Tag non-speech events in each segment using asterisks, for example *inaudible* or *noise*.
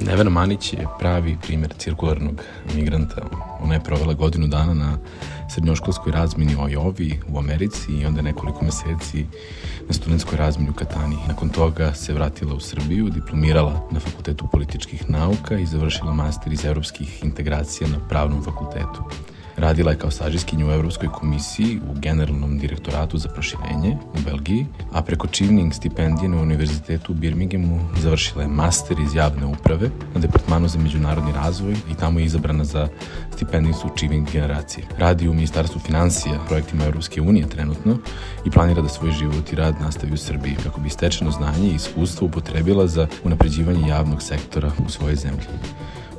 Nevena Manić je pravi primer cirkularnog migranta. Ona je provela godinu dana na srednjoškolskoj razmini o Jovi u Americi i onda nekoliko meseci na studentskoj razmini u Katani. Nakon toga se vratila u Srbiju, diplomirala na Fakultetu političkih nauka i završila master iz evropskih integracija na Pravnom fakultetu. Radila je kao stažiskinja u Evropskoj komisiji u Generalnom direktoratu za proširenje u Belgiji, a preko Chivning stipendije na Univerzitetu u Birminghamu završila je master iz javne uprave na Departmanu za međunarodni razvoj i tamo je izabrana za stipendijcu Chivning generacije. Radi u Ministarstvu financija, projektima Evropske unije trenutno i planira da svoj život i rad nastavi u Srbiji kako bi stečeno znanje i iskustvo upotrebila za unapređivanje javnog sektora u svojoj zemlji.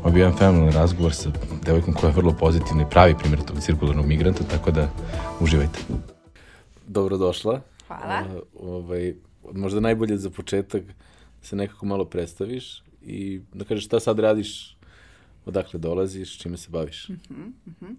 Ovo je jedan fenomenalan razgovor sa devojkom koja je vrlo pozitivna i pravi primjer tog cirkularnog migranta, tako da uživajte. Dobrodošla. Hvala. Uh, ovaj, možda najbolje za početak da se nekako malo predstaviš i da kažeš šta sad radiš, odakle dolaziš, čime se baviš. Uh -huh, uh -huh.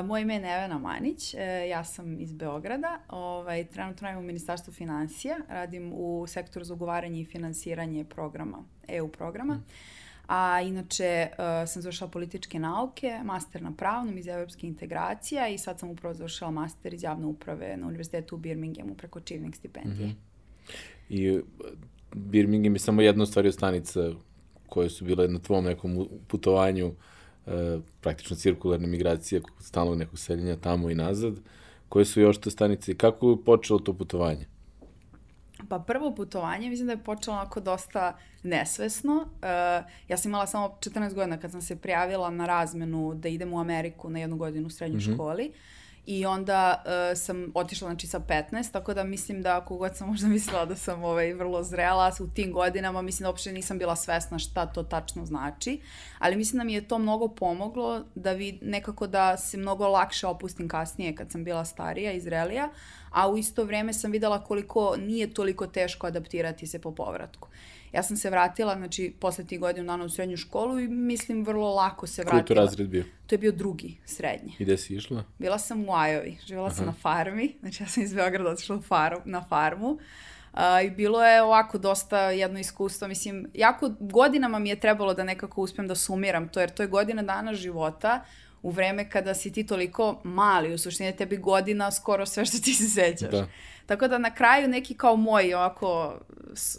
Uh, moje ime je Nevena Manić, uh, ja sam iz Beograda, ovaj, trenutno radim u Ministarstvu financija, radim u sektoru za ugovaranje i finansiranje programa, EU programa. Uh A inače uh, sam završila političke nauke, master na pravnom iz evropske integracija i sad sam upravo završila master iz javne uprave na univerzitetu u Birminghamu preko Chivning stipendije. Mm -hmm. I uh, Birmingham je samo jedna stvari stanica koje su bile na tvom nekom putovanju, uh, praktično cirkularne migracije, stalno nekog seljenja tamo i nazad. Koje su još te stanice i kako je počelo to putovanje? Pa prvo putovanje, mislim da je počelo onako dosta nesvesno. Uh, ja sam imala samo 14 godina kad sam se prijavila na razmenu da idem u Ameriku na jednu godinu u srednjoj mm -hmm. školi. I onda uh, sam otišla znači sa 15, tako da mislim da ako god sam možda mislila da sam ovaj, vrlo zrela u tim godinama, mislim da uopšte nisam bila svesna šta to tačno znači, ali mislim da mi je to mnogo pomoglo da vi nekako da se mnogo lakše opustim kasnije kad sam bila starija i zrelija, a u isto vreme sam videla koliko nije toliko teško adaptirati se po povratku. Ja sam se vratila, znači, posle tih godina dana u srednju školu i mislim vrlo lako se vratila. Koji to razred bio? To je bio drugi, srednji. I gde si išla? Bila sam u Ajovi, živjela Aha. sam na farmi, znači ja sam iz Beograda otišla u far, na farmu. Uh, I bilo je ovako dosta jedno iskustvo, mislim, jako godinama mi je trebalo da nekako uspem da sumiram to, jer to je godina dana života u vreme kada si ti toliko mali, u suštini tebi godina skoro sve što ti se sećaš. Da. Tako da na kraju neki kao moj ovako,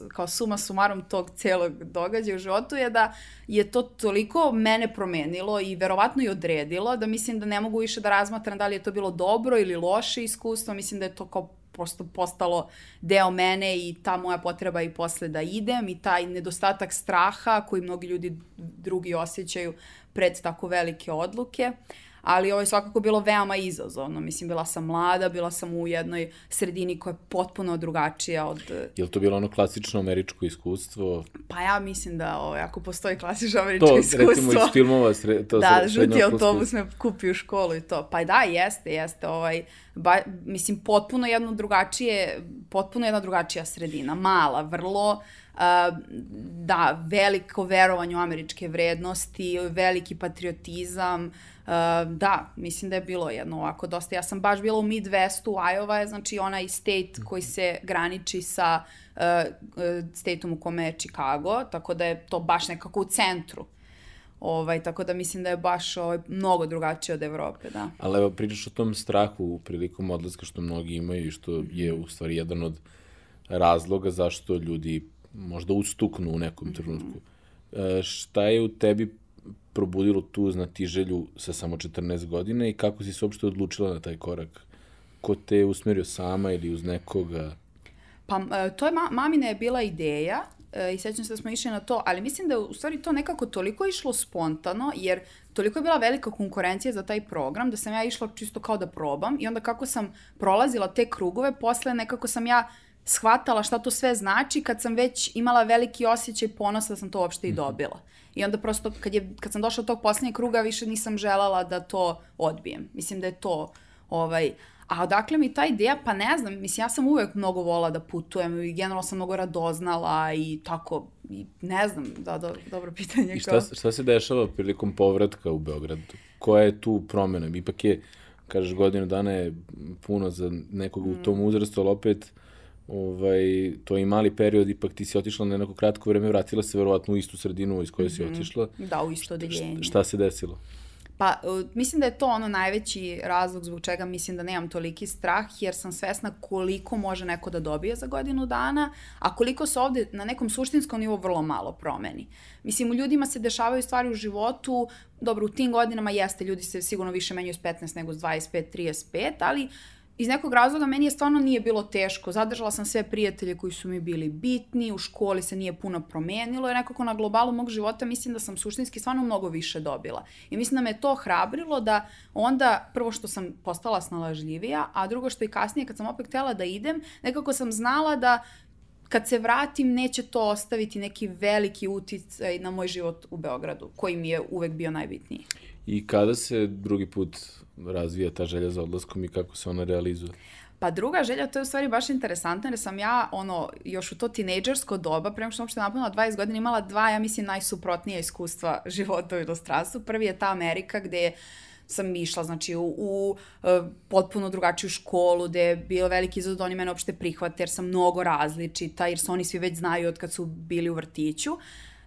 kao suma sumarom tog celog događaja u životu je da je to toliko mene promenilo i verovatno i odredilo da mislim da ne mogu više da razmatram da li je to bilo dobro ili loše iskustvo, mislim da je to kao prosto postalo deo mene i ta moja potreba i posle da idem i taj nedostatak straha koji mnogi ljudi drugi osjećaju pred tako velike odluke. Ali ovo je svakako bilo veoma izazovno. Mislim, bila sam mlada, bila sam u jednoj sredini koja je potpuno drugačija od... Je li to bilo ono klasično američko iskustvo? Pa ja mislim da ovo, ako postoji klasično američko to, iskustvo... To, recimo iz filmova, sre, to Da, žuti autobus me kupi u školu i to. Pa da, jeste, jeste. Ovaj, ba, mislim, potpuno jedno drugačije, potpuno jedna drugačija sredina. Mala, vrlo da, veliko verovanje u američke vrednosti, veliki patriotizam, da, mislim da je bilo jedno ovako dosta. Ja sam baš bila u Midwestu, Iowa je znači onaj state koji se graniči sa uh, stateom u kome je Chicago, tako da je to baš nekako u centru. Ovaj, tako da mislim da je baš ovaj, mnogo drugačije od Evrope, da. Ali evo, pričaš o tom strahu prilikom odlaska što mnogi imaju i što je u stvari jedan od razloga zašto ljudi možda ustuknu u nekom mhm. trenutku. E, šta je u tebi probudilo tu znatiželju sa samo 14 godina i kako si se uopšte odlučila na taj korak? Ko te je usmerio sama ili uz nekoga? Pa, e, to je, ma, mamina je bila ideja e, i sećam se da smo išli na to, ali mislim da je u stvari to nekako toliko išlo spontano, jer toliko je bila velika konkurencija za taj program, da sam ja išla čisto kao da probam i onda kako sam prolazila te krugove, posle nekako sam ja shvatala šta to sve znači kad sam već imala veliki osjećaj ponosa da sam to uopšte i mhm. dobila. I onda prosto kad, je, kad sam došla do tog poslednjeg kruga više nisam želala da to odbijem. Mislim da je to Ovaj, a odakle mi ta ideja? Pa ne znam, mislim, ja sam uvek mnogo vola da putujem i generalno sam mnogo radoznala i tako, i ne znam, da, da dobro pitanje. I šta, šta se dešava prilikom povratka u Beograd? Koja je tu promena? Ipak je, kažeš, godinu dana je puno za nekog mm. u tom uzrastu, ali opet ovaj, to je i mali period, ipak ti si otišla na neko kratko vreme, vratila se verovatno u istu sredinu iz koje mm -hmm. si mhm. otišla. Da, u isto odeljenje. Šta, šta se desilo? Pa, mislim da je to ono najveći razlog zbog čega mislim da nemam toliki strah, jer sam svesna koliko može neko da dobije za godinu dana, a koliko se ovde na nekom suštinskom nivou vrlo malo promeni. Mislim, u ljudima se dešavaju stvari u životu, dobro, u tim godinama jeste, ljudi se sigurno više menjaju s 15 nego s 25, 35, ali iz nekog razloga meni je stvarno nije bilo teško. Zadržala sam sve prijatelje koji su mi bili bitni, u školi se nije puno promenilo i nekako na globalu mog života mislim da sam suštinski stvarno mnogo više dobila. I mislim da me to hrabrilo da onda prvo što sam postala snalažljivija, a drugo što i kasnije kad sam opet htela da idem, nekako sam znala da kad se vratim neće to ostaviti neki veliki uticaj na moj život u Beogradu, koji mi je uvek bio najbitniji. I kada se drugi put razvija ta želja za odlaskom i kako se ona realizuje? Pa druga želja, to je u stvari baš interesantno, jer sam ja, ono, još u to tinejdžersko doba, prema što sam uopšte napunila 20 godina, imala dva, ja mislim, najsuprotnija iskustva *laughs* života u inostranstvu. Prvi je ta Amerika gde sam išla, znači, u, u u e, potpuno drugačiju školu, gde je bio veliki izazov da oni mene uopšte prihvate, jer sam mnogo različita, jer se oni svi već znaju od kad su bili u vrtiću.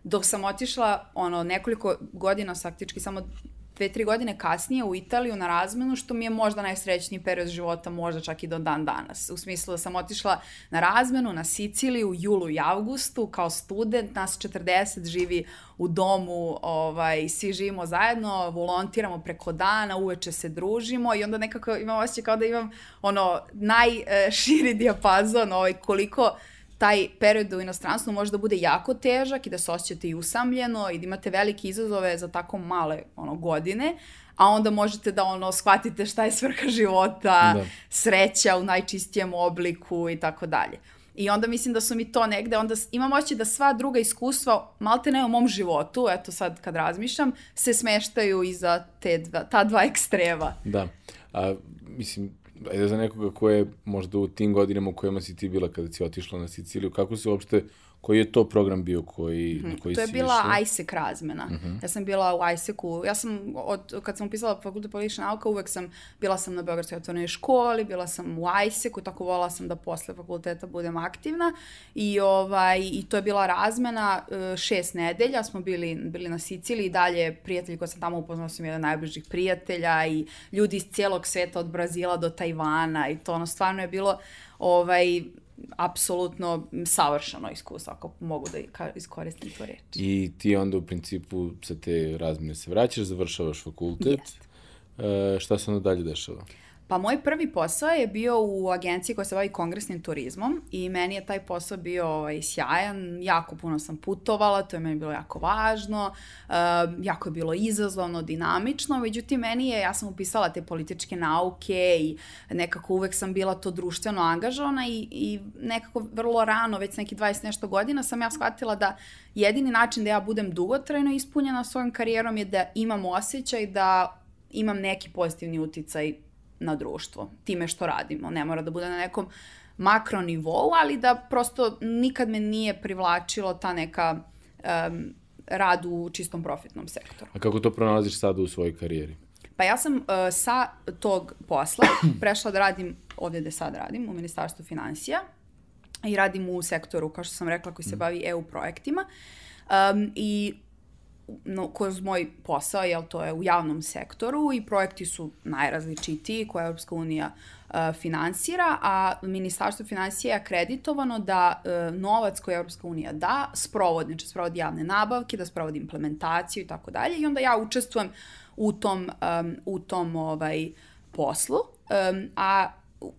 Dok sam otišla, ono, nekoliko godina, faktički samo dve, tri godine kasnije u Italiju na razmenu, što mi je možda najsrećniji period života, možda čak i do dan danas. U smislu da sam otišla na razmenu na Siciliju u julu i avgustu kao student, nas 40 živi u domu, ovaj, svi živimo zajedno, volontiramo preko dana, uveče se družimo i onda nekako imam osjećaj kao da imam ono najširi *laughs* dijapazon ovaj, koliko taj period u inostranstvu može da bude jako težak i da se osjećate i usamljeno i da imate velike izazove za tako male ono, godine, a onda možete da ono shvatite šta je svrha života, da. sreća u najčistijem obliku i tako dalje. I onda mislim da su mi to negde, onda imam oći da sva druga iskustva, malte ne u mom životu, eto sad kad razmišljam, se smeštaju iza te dva, ta dva ekstrema. Da. A, mislim, ajde za nekoga ko je možda u tim godinama u kojima si ti bila kada si otišla na Siciliju, kako se uopšte Koji je to program bio koji, mm -hmm. na koji To je bila išla? ISEC razmena. Mm -hmm. Ja sam bila u ISEC-u. Ja sam, od, kad sam upisala fakultet politične nauka, uvek sam, bila sam na Beogradskoj otvorenoj školi, bila sam u ISEC-u, tako volala sam da posle fakulteta budem aktivna. I, ovaj, i to je bila razmena e, šest nedelja. Smo bili, bili na Siciliji. Dalje, prijatelji koji sam tamo upoznala sam jedan najbližih prijatelja i ljudi iz cijelog sveta, od Brazila do Tajvana i to ono stvarno je bilo ovaj, apsolutno savršeno iskustvo, ako mogu da iskoristim tu reč. I ti onda u principu sa te razmene se vraćaš, završavaš fakultet. Yes. E, šta se onda dalje dešava? Pa moj prvi posao je bio u agenciji koja se bavi kongresnim turizmom i meni je taj posao bio ovaj, sjajan, jako puno sam putovala, to je meni bilo jako važno, uh, jako je bilo izazovno, dinamično, međutim meni je, ja sam upisala te političke nauke i nekako uvek sam bila to društveno angažovana i, i nekako vrlo rano, već neki 20 nešto godina, sam ja shvatila da jedini način da ja budem dugotrajno ispunjena svojom karijerom je da imam osjećaj da imam neki pozitivni uticaj na društvo, time što radimo. Ne mora da bude na nekom makro nivou, ali da prosto nikad me nije privlačilo ta neka um, rad u čistom profitnom sektoru. A kako to pronalaziš sada u svojoj karijeri? Pa ja sam uh, sa tog posla *clears throat* prešla da radim ovde gde sad radim, u Ministarstvu financija i radim u sektoru, kao što sam rekla, koji se mm. bavi EU projektima. Um, I no, kroz moj posao, jel to je u javnom sektoru i projekti su najrazličitiji koje Europska unija uh, finansira, a Ministarstvo financija je akreditovano da uh, novac koji Europska unija da sprovodi, znači sprovodi javne nabavke, da sprovodi implementaciju i tako dalje i onda ja učestvujem u tom, um, u tom ovaj, poslu, um, a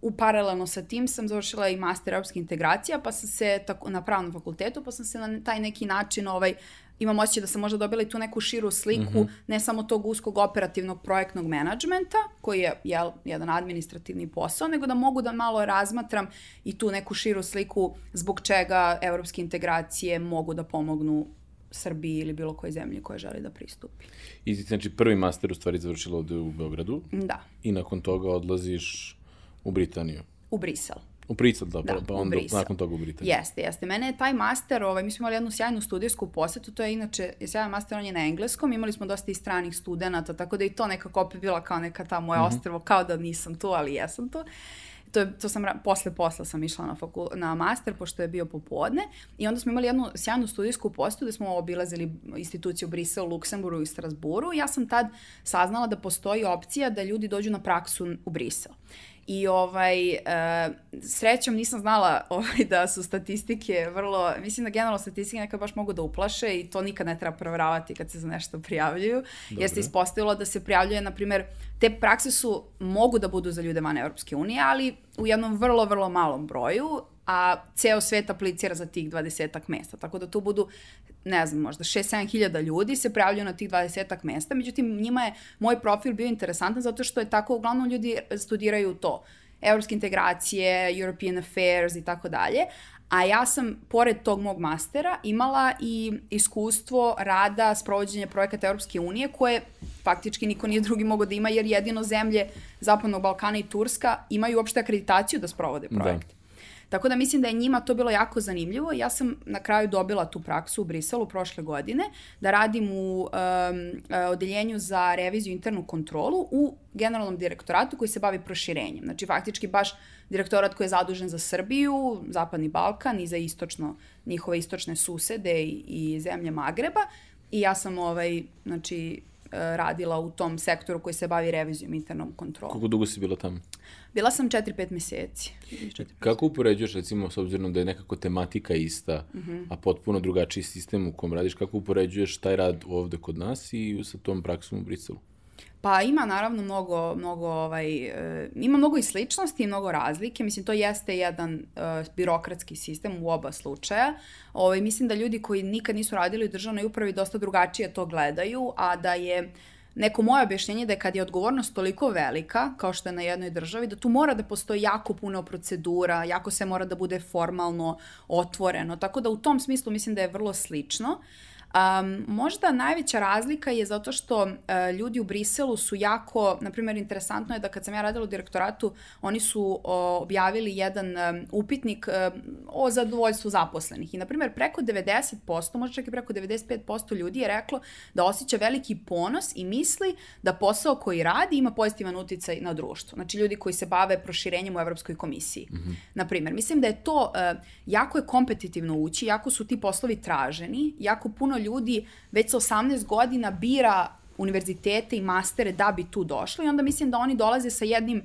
u paralelno sa tim sam završila i master europske integracija, pa sam se tako, na pravnom fakultetu, pa sam se na taj neki način ovaj, imam osjećaj da sam možda dobila i tu neku širu sliku, mm -hmm. ne samo tog uskog operativnog projektnog menadžmenta, koji je jel, jedan administrativni posao, nego da mogu da malo razmatram i tu neku širu sliku zbog čega evropske integracije mogu da pomognu Srbiji ili bilo kojoj zemlji koja želi da pristupi. I ti znači prvi master u stvari završila ovde u Beogradu Da, i nakon toga odlaziš u Britaniju. u Brisel. U Brisel, da, Da, pa onda Brisel. nakon toga u. Jeste, jeste. Mene je taj master, ovaj, mi smo imali jednu sjajnu studijsku posetu, to je inače je sjajan master, on je na engleskom, imali smo dosta i stranih studenta, tako da i to nekako opet bila kao neka ta moja Mhm. ostrvo, kao da nisam tu, ali jesam tu. To, je, to sam, posle posla sam išla na, fakul, na master, pošto je bio popodne, i onda smo imali jednu sjajnu studijsku posetu gde smo obilazili institucije u Briselu, Luksemburgu i Strasburu. Ja sam tad saznala da postoji opcija da ljudi dođu na praksu u Brisel. I ovaj, e, srećom nisam znala *laughs* ovaj, da su statistike vrlo, mislim da generalno statistike nekad baš mogu da uplaše i to nikad ne treba proveravati kad se za nešto prijavljuju, jer se ispostavilo da se prijavljuje, na primjer, te prakse su, mogu da budu za ljude van Europske unije, ali u jednom vrlo, vrlo malom broju, a ceo svet aplicira za tih 20 mesta. Tako da tu budu, ne znam, možda 6-7 hiljada ljudi se prijavljuju na tih 20 mesta. Međutim, njima je moj profil bio interesantan zato što je tako, uglavnom ljudi studiraju to. Evropske integracije, European Affairs i tako dalje. A ja sam, pored tog mog mastera, imala i iskustvo rada, sprovođenja projekata Europske unije, koje faktički niko nije drugi mogao da ima, jer jedino zemlje Zapadnog Balkana i Turska imaju uopšte akreditaciju da sprovode Da. Tako da mislim da je njima to bilo jako zanimljivo. Ja sam na kraju dobila tu praksu u Briselu prošle godine, da radim u um, odeljenju za reviziju internu kontrolu u generalnom direktoratu koji se bavi proširenjem. Znači, faktički baš direktorat koji je zadužen za Srbiju, Zapadni Balkan i za istočno, njihove istočne susede i, i zemlje Magreba. I ja sam ovaj, znači, radila u tom sektoru koji se bavi revizijom i internom kontrolom. Koliko dugo si bila tamo? Bila sam 4-5 meseci. 4-5 Kako upoređuješ, recimo, s obzirom da je nekako tematika ista, Mhm. a potpuno drugačiji sistem u kom radiš, kako upoređuješ taj rad ovde kod nas i sa tom praksom u Briselu? Pa ima naravno mnogo, mnogo ovaj, e, ima mnogo i sličnosti i mnogo razlike. Mislim, to jeste jedan e, birokratski sistem u oba slučaja. Ovaj, mislim da ljudi koji nikad nisu radili u državnoj upravi dosta drugačije to gledaju, a da je neko moje objašnjenje da je kad je odgovornost toliko velika, kao što je na jednoj državi, da tu mora da postoji jako puno procedura, jako se mora da bude formalno otvoreno. Tako da u tom smislu mislim da je vrlo slično. Um, možda najveća razlika je zato što uh, ljudi u Briselu su jako, na primjer, interesantno je da kad sam ja radila u direktoratu, oni su o, objavili jedan um, upitnik um, o zadovoljstvu zaposlenih. I, na primjer, preko 90%, možda čak i preko 95% ljudi je reklo da osjeća veliki ponos i misli da posao koji radi ima pozitivan uticaj na društvo. Znači, ljudi koji se bave proširenjem u Evropskoj komisiji. Mm -hmm. Na primjer, mislim da je to, uh, jako je kompetitivno ući, jako su ti poslovi traženi, jako puno ljudi već sa 18 godina bira univerzitete i mastere da bi tu došli i onda mislim da oni dolaze sa jednim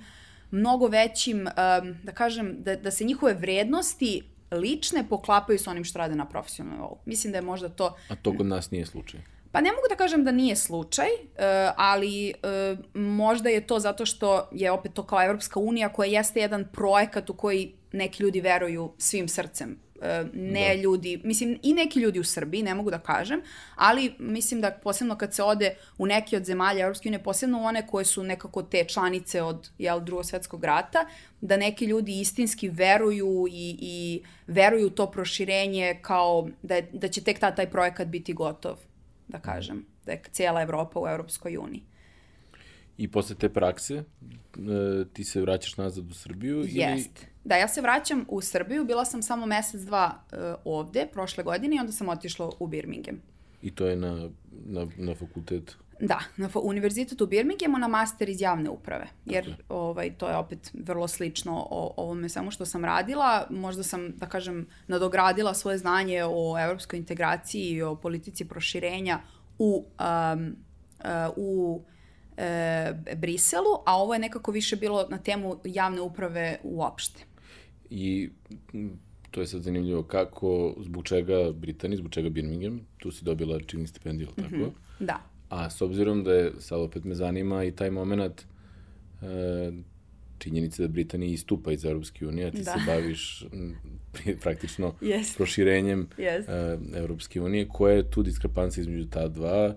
mnogo većim, um, da kažem, da, da se njihove vrednosti lične poklapaju sa onim što rade na profesionalnom nivou. Mislim da je možda to A to kod nas nije slučaj. Pa ne mogu da kažem da nije slučaj, uh, ali uh, možda je to zato što je opet to kao Evropska unija koja jeste jedan projekat u koji neki ljudi veruju svim srcem. Uh, ne da. ljudi, mislim i neki ljudi u Srbiji, ne mogu da kažem, ali mislim da posebno kad se ode u neke od zemalja Evropske unije, posebno one koje su nekako te članice od jel, drugog svetskog rata, da neki ljudi istinski veruju i, i veruju u to proširenje kao da, je, da će tek ta, taj projekat biti gotov da kažem, da je cijela Evropa u Evropskoj uniji. I posle te prakse e, ti se vraćaš nazad u Srbiju? Jest. Ili... Da, ja se vraćam u Srbiju, bila sam samo mesec, dva uh, ovde, prošle godine, i onda sam otišla u Birmingham. I to je na, na, na fakultet? Da, na univerzitetu u Birminghamu na master iz javne uprave, jer okay. ovaj, to je opet vrlo slično o ovome samo što sam radila. Možda sam, da kažem, nadogradila svoje znanje o evropskoj integraciji i o politici proširenja u, um, uh, u e, Briselu, a ovo je nekako više bilo na temu javne uprave uopšte. I to je sad zanimljivo, kako, zbog čega Britanija, zbog čega Birmingham, tu si dobila čini stipendiju, mm -hmm. tako? Da. A s obzirom da je, sad opet me zanima i taj moment e, činjenice da Britanija istupa iz Europske unije, a ti da. se baviš praktično yes. proširenjem yes. e, Europske unije. Koja je tu diskrepancija između ta dva?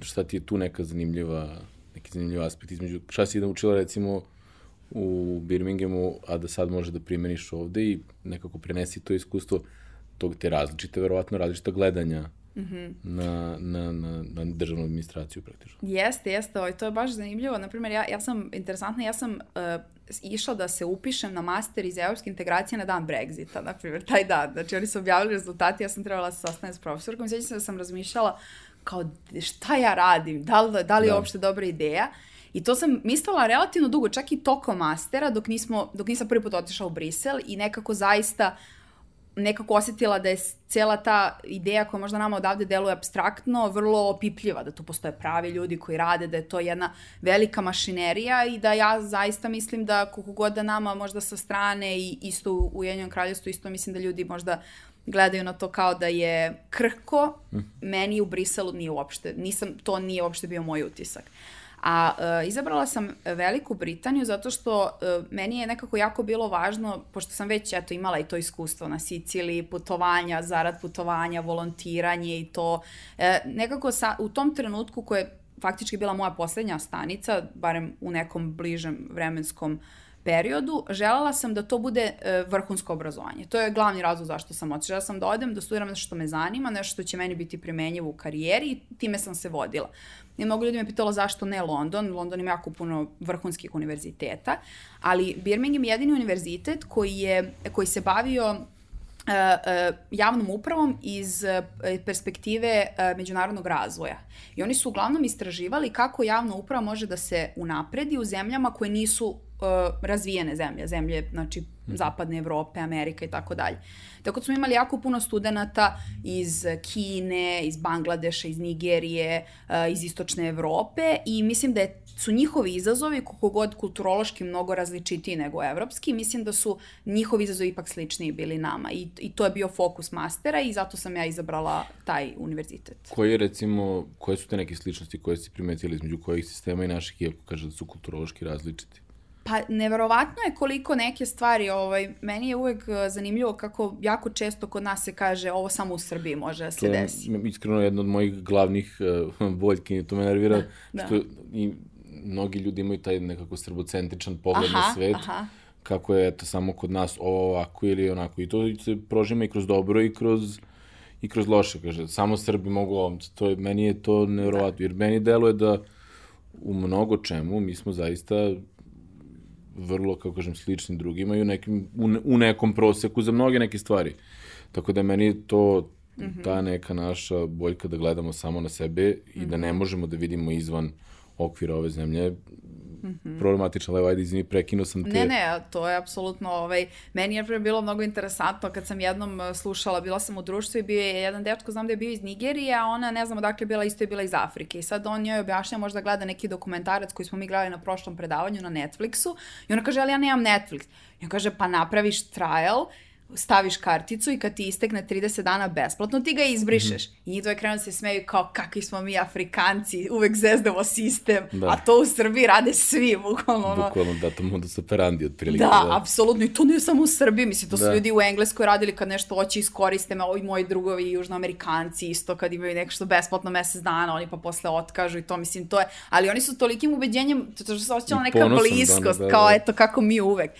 Šta ti je tu neka zanimljiva, neki zanimljiv aspekt između, šta si da učila recimo u Birminghamu, a da sad može da primeniš ovde i nekako prenesi to iskustvo tog te različite, verovatno različita gledanja mm -hmm. na, na, na, na državnu administraciju praktično. Jeste, jeste, ovaj, to je baš zanimljivo. Naprimer, ja, ja sam, interesantna, ja sam uh, išla da se upišem na master iz evropske integracije na dan Brexita, na primjer, taj dan. Znači, oni su objavili rezultati, ja sam trebala da se sastanem s profesorkom sveći se da sam razmišljala kao šta ja radim, da li, da li je da. uopšte dobra ideja. I to sam mislila relativno dugo, čak i tokom mastera, dok, nismo, dok nisam prvi put otišla u Brisel i nekako zaista nekako osetila da je cela ta ideja koja možda nama odavde deluje abstraktno, vrlo opipljiva, da tu postoje pravi ljudi koji rade, da je to jedna velika mašinerija i da ja zaista mislim da koliko god da nama možda sa strane i isto u Ujedinjenom kraljestvu, isto mislim da ljudi možda gledaju na to kao da je krhko, mm. meni u Briselu nije uopšte, nisam, to nije uopšte bio moj utisak. A e, izabrala sam Veliku Britaniju zato što e, meni je nekako jako bilo važno, pošto sam već eto, imala i to iskustvo na Siciliji, putovanja, zarad putovanja, volontiranje i to. E, nekako sa, u tom trenutku koje je faktički bila moja poslednja stanica, barem u nekom bližem vremenskom periodu, želela sam da to bude e, vrhunsko obrazovanje. To je glavni razlog zašto sam otišla. Ja sam da odem, da studiram nešto što me zanima, nešto što će meni biti primenjivo u karijeri i time sam se vodila. I mnogo ljudi me pitalo zašto ne London. London ima jako puno vrhunskih univerziteta, ali Birmingham je jedini univerzitet koji, je, koji se bavio Uh, uh, javnom upravom iz perspektive međunarodnog razvoja. I oni su uglavnom istraživali kako javna uprava može da se unapredi u zemljama koje nisu razvijene zemlje, zemlje, znači Mhm. zapadne Evrope, Amerika i tako dalje. Tako da smo imali jako puno studenta iz Kine, iz Bangladeša, iz Nigerije, eh, iz istočne Evrope i mislim da je, su njihovi izazovi, koliko god kulturološki mnogo različitiji nego evropski, mislim da su njihovi izazovi ipak sličniji bili nama i, i to je bio fokus mastera i zato sam ja izabrala taj univerzitet. Koji je recimo, koje su te neke sličnosti koje ste primetili između kojih sistema i naših, iako kaže da su kulturološki različiti? Pa, neverovatno je koliko neke stvari, ovaj, meni je uvek eh, zanimljivo kako jako često kod nas se kaže ovo samo u Srbiji može da se to desi. Je iskreno jedno od mojih glavnih uh, *laughs* boljki, to me nervira, da, što da. i mnogi ljudi imaju taj nekako srbocentričan pogled aha, na svet, aha. kako je eto samo kod nas ovo ovako ili onako i to se prožima i kroz dobro i kroz i kroz loše, kaže, samo Srbi mogu ovom, to je, meni je to da. jer meni deluje da u mnogo čemu mi smo zaista vrlo, kako kažem, slični drugima i u, nekim, u, u nekom proseku za mnoge neke stvari. Tako da meni to mm -hmm. ta neka naša boljka da gledamo samo na sebe i mm -hmm. da ne mhm. možemo da vidimo izvan okvira ove zemlje mm -hmm. problematična, ali ajde, izvini, prekinuo sam te. Ne, ne, to je apsolutno, ovaj, meni je bilo mnogo interesantno kad sam jednom uh, slušala, bila sam u društvu i bio je jedan dečko, znam da je bio iz Nigerije, a ona, ne znam odakle je bila, isto je bila iz Afrike. I sad on njoj objašnja možda gleda neki dokumentarac koji smo mi gledali na prošlom predavanju na Netflixu i ona kaže, ali ja nemam Netflix. I on kaže, pa napraviš trial staviš karticu i kad ti istekne 30 dana besplatno, ti ga izbrišeš. Mm -hmm. I njih dvoje krenu da se smeju kao kakvi smo mi Afrikanci, uvek zezdamo sistem, da. a to u Srbiji rade svi, bukvalno ono. Bukvalno, da, to modus operandi otprilike. Da, da, apsolutno, i to nije samo u Srbiji, mislim, to da. su ljudi u Engleskoj radili kad nešto hoće iskoriste, me, ovi moji drugovi južnoamerikanci isto kad imaju nešto besplatno mesec dana, oni pa posle otkažu i to, mislim, to je, ali oni su tolikim ubeđenjem, to što se osjećala neka bliskost, da, da, da. kao eto kako mi uvek.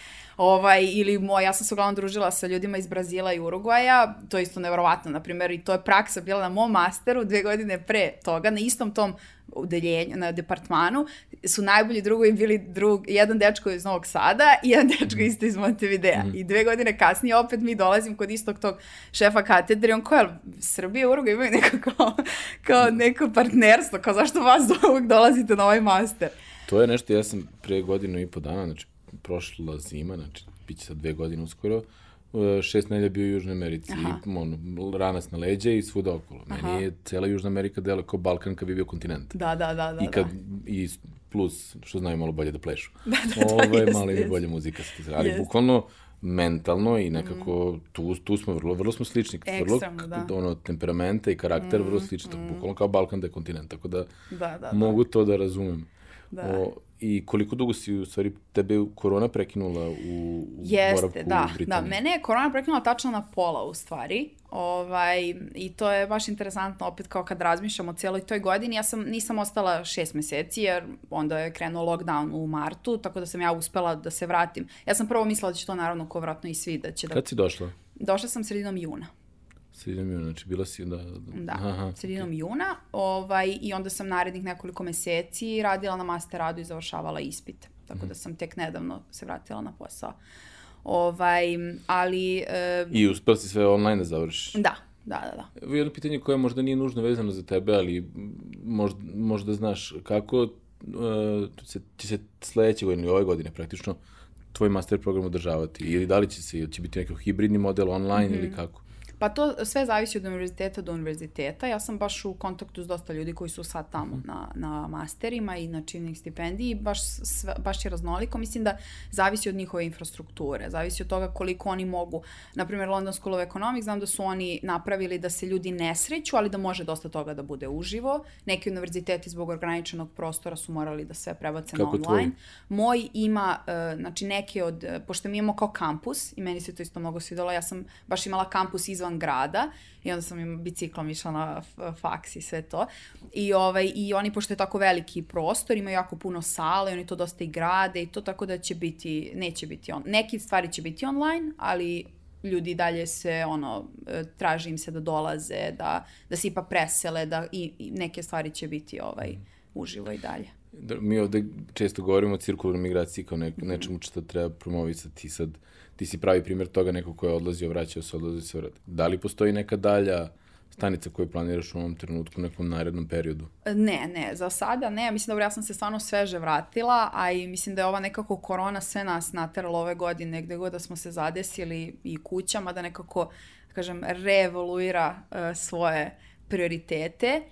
Ovaj, ili moj, ja sam se uglavnom družila sa ljudima iz Brazila i Urugvaja, to je isto nevjerovatno, na primjer, i to je praksa bila na mom masteru dve godine pre toga, na istom tom udeljenju, na departmanu, su najbolji drugovi bili drug, jedan dečko iz Novog Sada i jedan dečko isto iz Montevidea. Mm. I dve godine kasnije opet mi dolazim kod istog tog šefa katedre, on kao, Srbije i Urugvaj imaju neko kao, kao neko partnerstvo, kao zašto vas uvijek dolazite na ovaj master? To je nešto, ja sam pre godinu i po dana, znači prošla zima, znači, bit će sad dve godine uskoro, e, šest nelja bio u Južnoj Americi i ono, ranas na leđe i svuda okolo. Aha. Meni je cela Južna Amerika dela kao Balkan kad bi bio kontinent. Da, da, da. da I, kad, da. i plus, što znaju malo bolje da plešu. *laughs* Da, da, da, Ovo je malo i bolje muzika. Ali jest. bukvalno, mentalno i nekako mm. tu, tu smo vrlo, vrlo smo slični. Ekstremno, vrlo, da. Ono, temperamenta i karakter mm, vrlo slični. Mm. Bukvalno kao Balkan da je kontinent, tako da, da, da mogu da. to da razumem. Da. O, I koliko dugo si, u stvari, tebe korona prekinula u, u Jeste, da, u da. Mene je korona prekinula tačno na pola, u stvari. Ovaj, I to je baš interesantno opet kao kad razmišljam o cijeloj toj godini. Ja sam, nisam ostala šest meseci jer onda je krenuo lockdown u martu, tako da sam ja uspela da se vratim. Ja sam prvo mislila da će to naravno ko vratno i svi da će da... Kad si došla? Došla sam sredinom juna. Sredinom juna, znači bila si da... Da, Aha, sredinom okay. juna. Ovaj, I onda sam narednih nekoliko meseci radila na master radu i završavala ispit. Tako mm. da sam tek nedavno se vratila na posao. Ovaj, ali... E, I uspela si sve online da završiš? Da, da, da, da. Jedno pitanje koje možda nije nužno vezano za tebe, ali možda, možda znaš kako uh, će, će se sledeće godine ili ove godine praktično tvoj master program održavati? Ili da li će se, ili će biti neki hibridni model online mm -hmm. ili mhm. kako? Pa to sve zavisi od univerziteta do univerziteta. Ja sam baš u kontaktu s dosta ljudi koji su sad tamo mm. na, na masterima i na činnih stipendiji. Baš, sve, baš je raznoliko. Mislim da zavisi od njihove infrastrukture. Zavisi od toga koliko oni mogu. Naprimjer, London School of Economics, znam da su oni napravili da se ljudi ne sreću, ali da može dosta toga da bude uživo. Neki univerziteti zbog ograničenog prostora su morali da sve prebace Kako na online. Tvoj? Moj ima, uh, znači neke od, pošto mi imamo kao kampus i meni se to isto mnogo svidalo, ja sam baš imala kampus izvan izvan grada i onda sam im biciklom išla na faks i sve to. I, ovaj, I oni, pošto je tako veliki prostor, imaju jako puno sale, oni to dosta i grade i to tako da će biti, neće biti on. Neki stvari će biti online, ali ljudi dalje se, ono, e, traži im se da dolaze, da, da se ipak presele, da i, i neke stvari će biti ovaj, uživo i dalje. Da, mi ovde često govorimo o cirkularnoj migraciji kao ne, nečemu što treba promovisati sad. Uh, ti si pravi primjer toga neko ko je odlazio, vraćao se, odlazio se, vratio. Da li postoji neka dalja stanica koju planiraš u ovom trenutku, u nekom narednom periodu? Ne, ne, za sada ne. Mislim, dobro, ja sam se stvarno sveže vratila, a i mislim da je ova nekako korona sve nas naterala ove godine, gde god da smo se zadesili i kućama, da nekako, da kažem, reevoluira uh, svoje prioritete.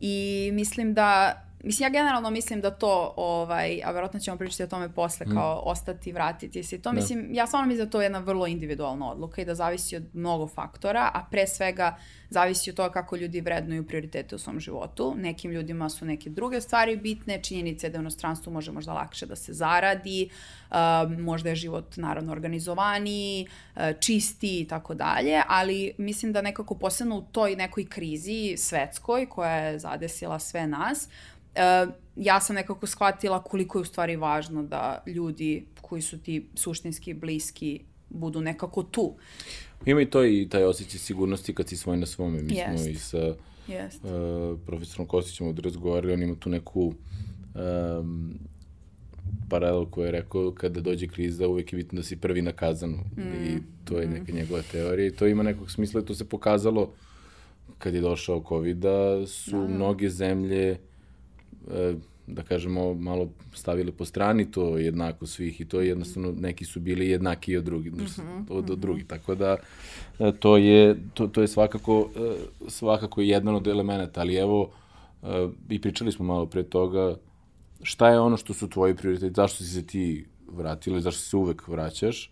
I mislim da Mislim, ja generalno mislim da to, ovaj, a verovatno ćemo pričati o tome posle, mm. kao ostati, vratiti se. To, da. mislim, ja stvarno mislim da to je jedna vrlo individualna odluka i da zavisi od mnogo faktora, a pre svega zavisi od toga kako ljudi vrednuju prioritete u svom životu. Nekim ljudima su neke druge stvari bitne, činjenica je da u inostranstvu može možda lakše da se zaradi, uh, možda je život naravno organizovaniji, uh, čisti i tako dalje, ali mislim da nekako posebno u toj nekoj krizi svetskoj koja je zadesila sve nas, uh, ja sam nekako shvatila koliko je u stvari važno da ljudi koji su ti suštinski bliski budu nekako tu. Ima i to i taj osjećaj sigurnosti kad si svoj na svome. Mi Jest. smo i sa Jest. Uh, profesorom Kostićem ovdje razgovarali, on ima tu neku um, paralel koju je rekao kada dođe kriza uvek je bitno da si prvi na kazanu mm. i to je mm. neka njegova teorija i to ima nekog smisla i to se pokazalo kad je došao COVID da su da. mnoge zemlje da kažemo, malo stavili po strani to jednako svih i to je jednostavno, neki su bili jednaki od drugih, mm -hmm, od, od drugih, tako da e, to je, to, to je svakako, e, svakako jedan od elemenata, ali evo, i pričali smo malo pre toga, šta je ono što su tvoji prioriteti, zašto si se ti vratila i zašto se uvek vraćaš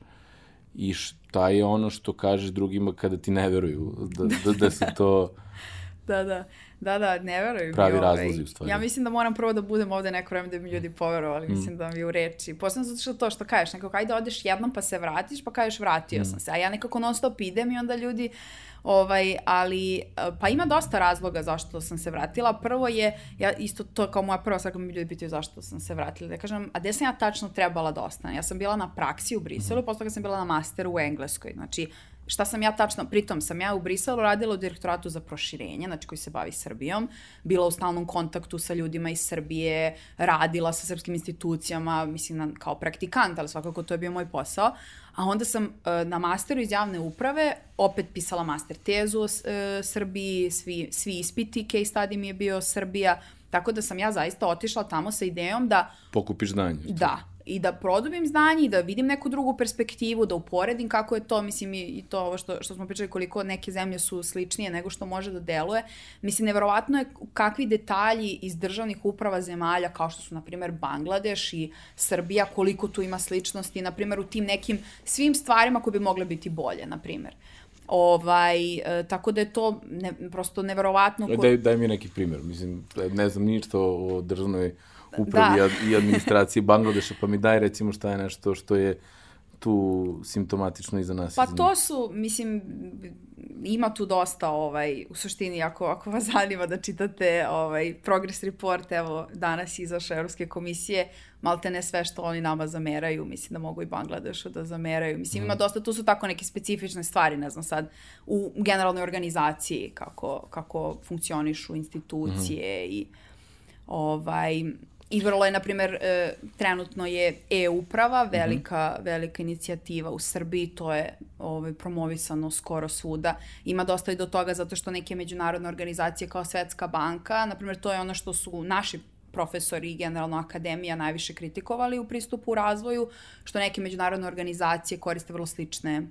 i šta je ono što kažeš drugima kada ti ne veruju da, da, da se to... *laughs* da, da. Da, da, ne verujem. Pravi ovaj. razlozi u stvari. Ja mislim da moram prvo da budem ovde neko vreme da bi ljudi poverovali, mm. mislim da mi u reči. Posledno zato što to što kažeš, nekako ajde odeš jednom pa se vratiš, pa kažeš vratio mm. sam se. A ja nekako non stop idem i onda ljudi Ovaj, ali, pa ima dosta razloga zašto sam se vratila. Prvo je, ja isto to kao moja prva svaka mi ljudi pitaju zašto sam se vratila. Da kažem, a gde sam ja tačno trebala da ostanem? Ja sam bila na praksi u Briselu, mm. posle toga sam bila na masteru u Engleskoj. Znači, šta sam ja tačno, pritom sam ja u Briselu radila u direktoratu za proširenje, znači koji se bavi Srbijom, bila u stalnom kontaktu sa ljudima iz Srbije, radila sa srpskim institucijama, mislim na, kao praktikant, ali svakako to je bio moj posao. A onda sam uh, na masteru iz javne uprave opet pisala master tezu o uh, Srbiji, svi, svi ispiti, case study mi je bio Srbija, tako da sam ja zaista otišla tamo sa idejom da... Pokupiš znanje. Da, i da produbim znanje i da vidim neku drugu perspektivu, da uporedim kako je to, mislim i, to ovo što, što smo pričali koliko neke zemlje su sličnije nego što može da deluje. Mislim, neverovatno je kakvi detalji iz državnih uprava zemalja kao što su, na primer, Bangladeš i Srbija, koliko tu ima sličnosti, na primer, u tim nekim svim stvarima koje bi mogle biti bolje, na primer. Ovaj, e, tako da je to ne, prosto neverovatno. Ko... Daj, daj mi neki primjer. Mislim, ne znam ništa o državnoj upravi da. i administraciji Bangladeša, pa mi daj recimo šta je nešto što je tu simptomatično iza nas? Pa to su, mislim, ima tu dosta, ovaj, u suštini, ako, ako vas zanima da čitate ovaj, progress report, evo, danas izašao Evropske komisije, malte ne sve što oni nama zameraju, mislim da mogu i Bangladešu da zameraju. Mislim, mm. ima mhm. dosta, tu su tako neke specifične stvari, ne znam sad, u generalnoj organizaciji, kako, kako funkcionišu institucije mm. i ovaj, I vrlo je, na primer, e, trenutno je e-uprava, mhm. velika, mm -hmm. velika inicijativa u Srbiji, to je ovaj, promovisano skoro svuda. Ima dosta i do toga zato što neke međunarodne organizacije kao Svetska banka, na primer, to je ono što su naši profesori i generalno akademija najviše kritikovali u pristupu u razvoju, što neke međunarodne organizacije koriste vrlo slične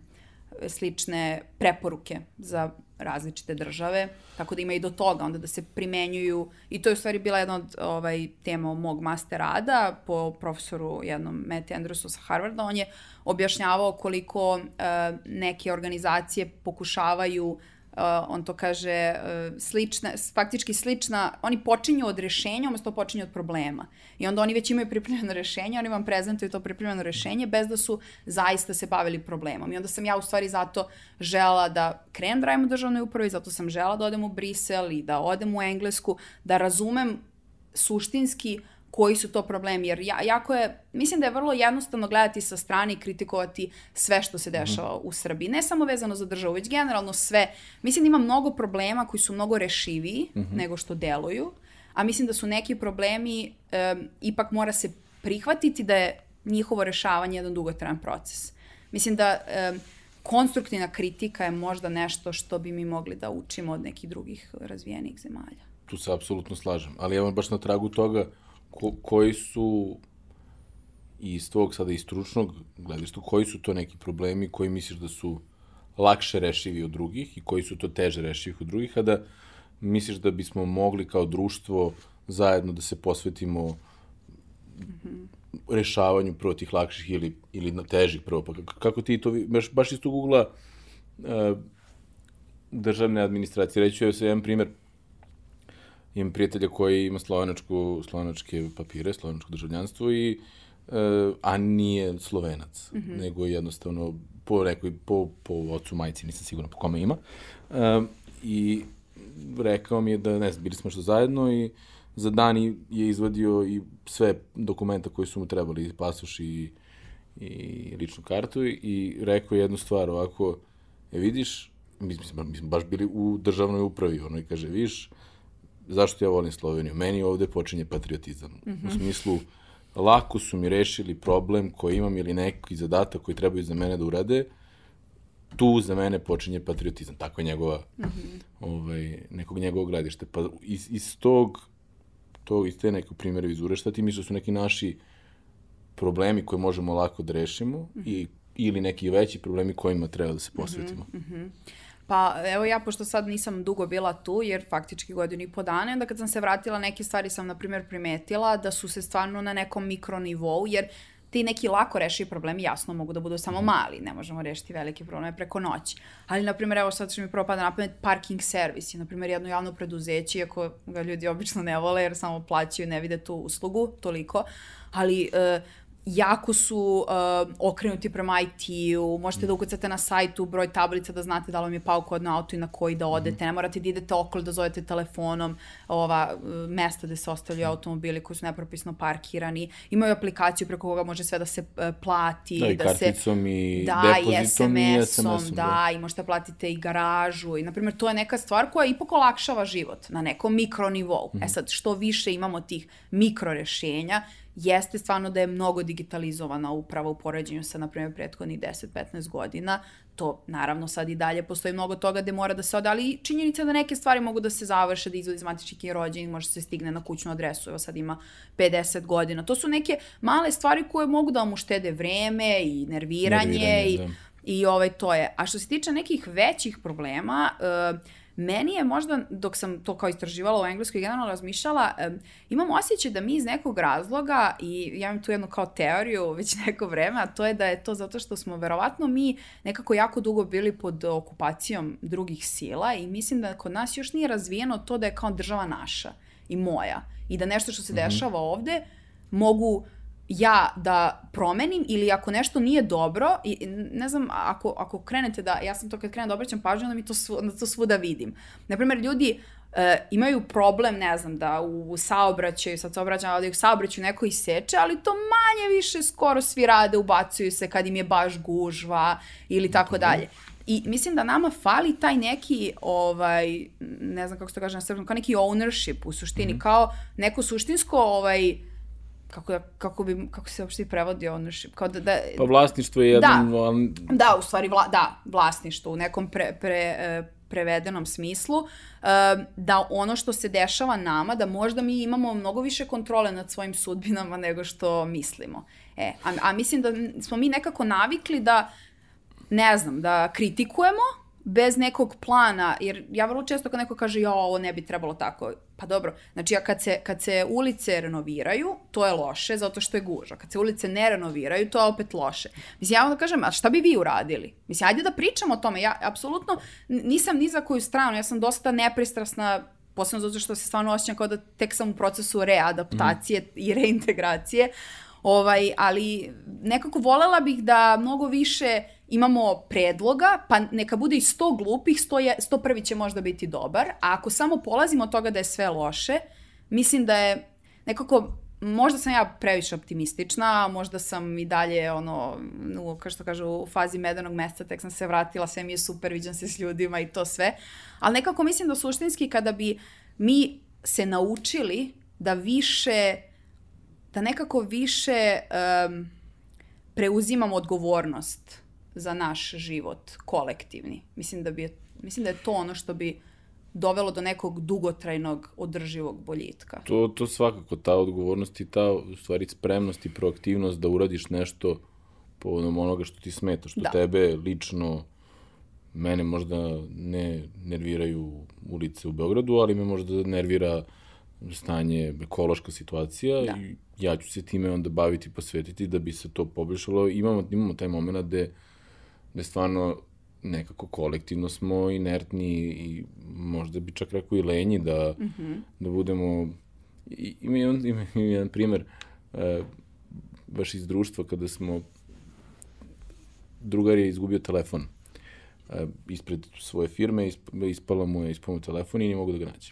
slične preporuke za različite države, tako da ima i do toga onda da se primenjuju, i to je u stvari bila jedna od ovaj, tema mog master rada po profesoru jednom Matt Andrewsu sa Harvarda, on je objašnjavao koliko uh, neke organizacije pokušavaju uh, on to kaže, uh, slična, faktički slična, oni počinju od rešenja, umesto počinju od problema. I onda oni već imaju pripremljeno rešenje, oni vam prezentuju to pripremljeno rešenje bez da su zaista se bavili problemom. I onda sam ja u stvari zato žela da krenem da radim u državnoj upravi, zato sam žela da odem u Brisel i da odem u Englesku, da razumem suštinski koji su to problemi, jer ja, jako je, mislim da je vrlo jednostavno gledati sa strane i kritikovati sve što se dešava mm u Srbiji. Ne samo vezano za državu, već generalno sve. Mislim da ima mnogo problema koji su mnogo rešiviji mm -hmm. nego što deluju, a mislim da su neki problemi, um, ipak mora se prihvatiti da je njihovo rešavanje jedan dugotrajan proces. Mislim da um, konstruktivna kritika je možda nešto što bi mi mogli da učimo od nekih drugih razvijenih zemalja. Tu se apsolutno slažem, ali evo baš na tragu toga, ko, koji su iz tvojeg sada i stručnog gledišta, koji su to neki problemi koji misliš da su lakše rešivi od drugih i koji su to teže rešivi od drugih, a da misliš da bismo mogli kao društvo zajedno da se posvetimo mm -hmm. rešavanju prvo tih lakših ili, ili na težih prvo. Pa kako ti to, baš, baš iz tog ugla uh, državne administracije, reću je se jedan primer, imam prijatelja koji ima slovenačku, slovenačke papire, slovenačko državljanstvo i uh, a nije slovenac, mm -hmm. nego jednostavno po nekoj, po, po ocu majici, nisam siguran po kome ima. Uh, I rekao mi je da, ne znam, bili smo što zajedno i za dan je izvadio i sve dokumenta koji su mu trebali, pasoš i, i ličnu kartu i rekao jednu stvar ovako, e vidiš, mi, smo, mi smo baš bili u državnoj upravi, ono i kaže, vidiš, zašto ja volim Sloveniju? Meni ovde počinje patriotizam. Mm -hmm. U smislu, lako su mi rešili problem koji imam ili neki zadatak koji trebaju za mene da urade, tu za mene počinje patriotizam. Tako je njegova, mm -hmm. ovaj, nekog njegovog gledišta. Pa iz, iz tog, tog, iz te neke primere vizure, šta ti misliš da su neki naši problemi koje možemo lako da rešimo mm -hmm. i, ili neki veći problemi kojima treba da se posvetimo? Mm -hmm. Pa evo ja, pošto sad nisam dugo bila tu, jer faktički godinu i po dana, onda kad sam se vratila, neke stvari sam, na primjer, primetila da su se stvarno na nekom mikronivou, jer ti neki lako rešivi problemi jasno mogu da budu samo mhm. mali, ne možemo rešiti velike probleme preko noći. Ali, na primjer, evo sad što mi propada na pamet, parking servis je, na primjer, jedno javno preduzeće, iako ga ljudi obično ne vole jer samo plaćaju, ne vide tu uslugu toliko, ali uh, jako su uh, okrenuti prema IT-u, možete da ukucate na sajtu broj tablica da znate da li vam je pao kod na auto i na koji da odete, mm. ne morate da idete okolo da zovete telefonom, ova uh, mesta gde se ostavljaju mm. automobili koji su nepropisno parkirani, imaju aplikaciju preko koga može sve da se uh, plati, da, i da se i da, depozitom i SMS-om, SMS da, da, i možete platite i garažu i na primjer to je neka stvar koja ipak olakšava život na nekom mikronivou. Mm. E sad što više imamo tih mikrorešenja, jeste stvarno da je mnogo digitalizovana uprava u poređenju sa, na primjer, prethodnih 10-15 godina. To, naravno, sad i dalje postoji mnogo toga gde mora da se ode, ali činjenica da neke stvari mogu da se završe, da izvodi iz matičnih rođen, može se stigne na kućnu adresu, evo sad ima 50 godina. To su neke male stvari koje mogu da vam uštede vreme i nerviranje, nerviranje i, da. i ovaj, to je. A što se tiče nekih većih problema, uh, Meni je možda, dok sam to kao istraživala u Engleskoj i generalno razmišljala, um, imam osjećaj da mi iz nekog razloga, i ja imam tu jednu kao teoriju već *laughs* neko vreme, a to je da je to zato što smo verovatno mi nekako jako dugo bili pod okupacijom drugih sila i mislim da kod nas još nije razvijeno to da je kao država naša i moja i da nešto što se mm -hmm. dešava ovde mogu ja da promenim ili ako nešto nije dobro, i ne znam, ako, ako krenete da, ja sam to kad krenem da obraćam pažnju, onda mi to, svu, onda to svuda vidim. Naprimer, ljudi e, imaju problem, ne znam, da u saobraćaju, sad se obraćam, da u saobraćaju neko iseče, ali to manje više skoro svi rade, ubacuju se kad im je baš gužva ili tako dalje. I mislim da nama fali taj neki, ovaj, ne znam kako se to kaže na srpskom, kao neki ownership u suštini, mm -hmm. kao neko suštinsko, ovaj, kako, da, kako, bi, kako se uopšte prevodi ownership? Kao da, da, pa vlasništvo je jedan... Da, da u stvari, vla, da, vlasništvo u nekom pre, pre, e, prevedenom smislu, e, da ono što se dešava nama, da možda mi imamo mnogo više kontrole nad svojim sudbinama nego što mislimo. E, a, a mislim da smo mi nekako navikli da, ne znam, da kritikujemo, bez nekog plana, jer ja vrlo često kad neko kaže ja ovo ne bi trebalo tako, pa dobro, znači ja kad se, kad se ulice renoviraju, to je loše zato što je guža. Kad se ulice ne renoviraju, to je opet loše. Mislim, ja onda kažem, a šta bi vi uradili? Mislim, ajde da pričamo o tome. Ja apsolutno nisam ni za koju stranu, ja sam dosta nepristrasna posebno zato što se stvarno osjećam kao da tek sam u procesu readaptacije mm. i reintegracije, ovaj, ali nekako volela bih da mnogo više imamo predloga, pa neka bude i 100 glupih, 100, je, 100 prvi će možda biti dobar, a ako samo polazimo od toga da je sve loše, mislim da je nekako možda sam ja previše optimistična, možda sam i dalje ono, u, kao što kažu, u fazi medenog meseca, tek sam se vratila, sve mi je super, viđam se s ljudima i to sve. Ali nekako mislim da suštinski kada bi mi se naučili da više, da nekako više um, preuzimamo odgovornost za naš život kolektivni. Mislim da, bi, mislim da je to ono što bi dovelo do nekog dugotrajnog održivog boljitka. To, to svakako, ta odgovornost i ta u stvari spremnost i proaktivnost da uradiš nešto povodom onoga što ti smeta, što da. tebe lično mene možda ne nerviraju ulice u Beogradu, ali me možda nervira stanje, ekološka situacija da. i ja ću se time onda baviti, posvetiti da bi se to poboljšalo. Imamo, imamo taj moment gde gde stvarno nekako kolektivno smo inertni i možda bi čak rekao i lenji da, mm -hmm. da budemo... I, ima, jedan, ima, ima jedan primer uh, baš iz društva kada smo drugar je izgubio telefon uh, ispred svoje firme, isp, ispala mu je ispao mu telefon i nije mogu da ga nađe.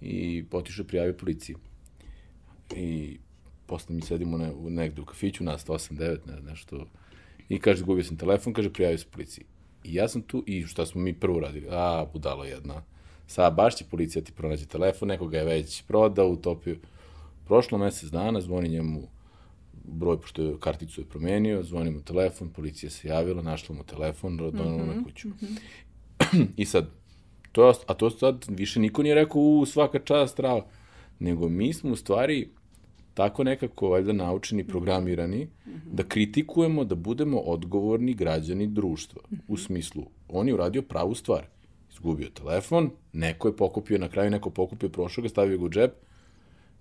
I potišao prijavio policiji. I posle mi sedimo ne, negde u kafiću, nas 8-9, ne, nešto I kaže, zgubio sam telefon, kaže, prijavio se policiji. I ja sam tu, i šta smo mi prvo radili? A, budalo jedna. Sad, baš će policija ti pronađe telefon, nekoga je već prodao, utopio. Prošlo mesec dana, zvoni njemu broj, pošto je karticu je promenio, zvoni mu telefon, policija se javila, našla mu telefon, donala mm -hmm, na kuću. Mm -hmm. *clears throat* I sad, to, a to sad više niko nije rekao, u, svaka čast, trava. Nego mi smo u stvari tako nekako valjda naučeni, programirani, mm -hmm. da kritikujemo, da budemo odgovorni građani društva. Mm -hmm. U smislu, on je uradio pravu stvar. Izgubio telefon, neko je pokupio, na kraju neko pokupio, prošao ga, stavio ga u džep.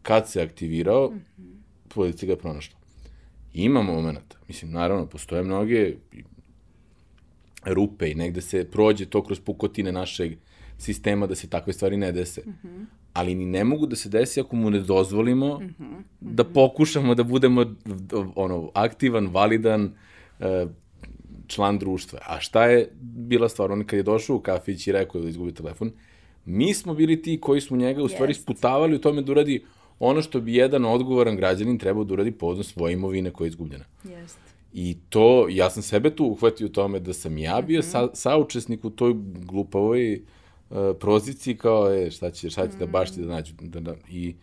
Kad se aktivirao, mm -hmm. policija ga je pronašla. Ima momenta. Mislim, naravno, postoje mnoge rupe i negde se prođe to kroz pukotine našeg sistema da se takve stvari ne dese. Mm -hmm ali ni ne mogu da se desi ako mu ne dozvolimo mm -hmm. da pokušamo da budemo ono, aktivan, validan e, član društva. A šta je bila stvar? On kad je došao u kafić i rekao da izgubi telefon, mi smo bili ti koji smo njega u stvari sputavali u tome da uradi ono što bi jedan odgovoran građanin trebao da uradi povodom svoje imovine koja je izgubljena. Jest. I to, ja sam sebe tu uhvatio u tome da sam ja bio mm -hmm. sa, saučesnik u toj glupavoj proziciji kao, e, šta će, šta će da baš ti da nađu. Da, da, I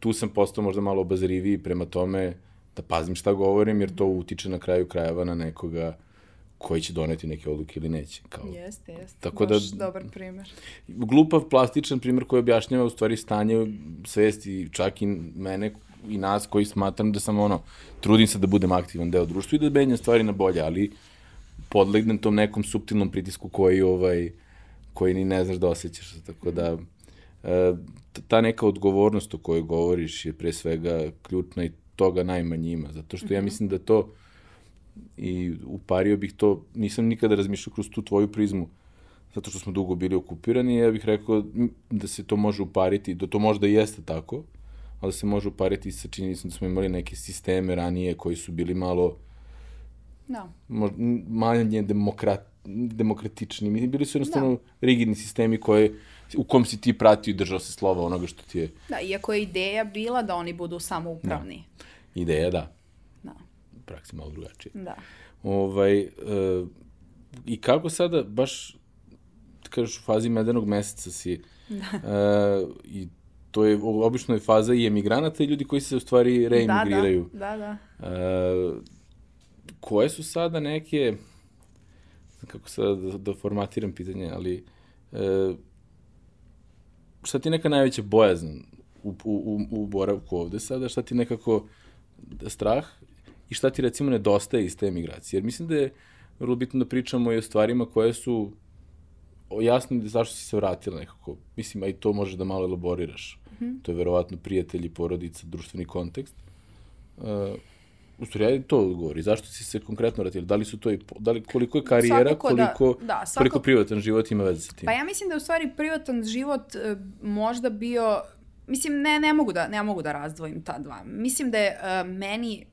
tu sam postao možda malo obazriviji prema tome da pazim šta govorim, jer to utiče na kraju krajeva na nekoga koji će doneti neke odluke ili neće. Kao, jeste, jeste. Tako Baš da, dobar primer. Glupav, plastičan primer koji objašnjava u stvari stanje svesti čak i mene i nas koji smatram da sam ono, trudim se da budem aktivan deo društva i da benjam stvari na bolje, ali podlegnem tom nekom subtilnom pritisku koji ovaj, koji ni ne znaš da osjećaš. Tako da, e, ta neka odgovornost o kojoj govoriš je pre svega ključna i toga najmanje ima. Zato što ja mhm. mislim da to, i upario bih to, nisam nikada razmišljao kroz tu tvoju prizmu, zato što smo dugo bili okupirani, ja bih rekao da se to može upariti, da to možda jeste tako, ali se može upariti sa činjenicom da smo imali neke sisteme ranije koji su bili malo Da. manje demokrat, demokratični. Mislim, bili su jednostavno da. rigidni sistemi koje, u kom si ti pratio i držao se slova onoga što ti je... Da, iako je ideja bila da oni budu samoupravni. Da. Ideja, da. Da. U praksi malo drugačije. Da. Ovaj, e, I kako sada, baš, kažeš, u fazi medenog meseca si, da. e, i to je, obično je faza i emigranata i ljudi koji se u stvari reemigriraju. Da, da. da, da. E, koje su sada neke, kako sada da, da formatiram pitanje, ali e, šta ti neka najveća bojazan u, u, u boravku ovde sada, šta ti nekako strah i šta ti recimo nedostaje iz te emigracije? Jer mislim da je vrlo bitno da pričamo i o stvarima koje su jasno da zašto si se vratila nekako. Mislim, a i to može da malo elaboriraš. Mm -hmm. To je verovatno prijatelji, porodica, društveni kontekst. Uh, U stvari, ajde to odgovori. Zašto si se konkretno vratila? Da li su to i, da li, koliko je karijera, svakako koliko, da, da, svakako, koliko privatan život ima veze sa tim? Pa ja mislim da je u stvari privatan život uh, možda bio, mislim, ne, ne mogu da, ne mogu da razdvojim ta dva. Mislim da je uh, meni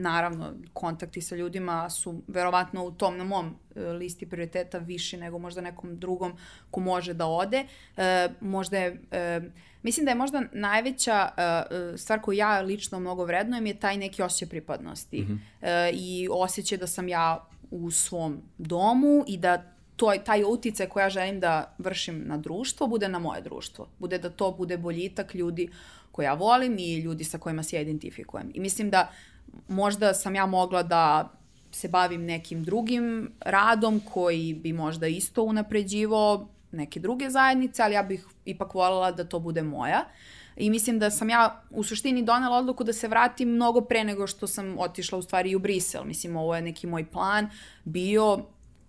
naravno, kontakti sa ljudima su verovatno u tom, na mom e, listi prioriteta viši nego možda nekom drugom ko može da ode. E, možda je, e, mislim da je možda najveća e, stvar koju ja lično mnogo vrednujem je taj neki osjećaj pripadnosti. Mm -hmm. e, I osjećaj da sam ja u svom domu i da to, taj uticaj koji ja želim da vršim na društvo bude na moje društvo. Bude da to bude boljitak ljudi koje ja volim i ljudi sa kojima se ja identifikujem. I mislim da možda sam ja mogla da se bavim nekim drugim radom koji bi možda isto unapređivo neke druge zajednice, ali ja bih ipak voljela da to bude moja. I mislim da sam ja u suštini donela odluku da se vratim mnogo pre nego što sam otišla u stvari u Brisel. Mislim, ovo je neki moj plan bio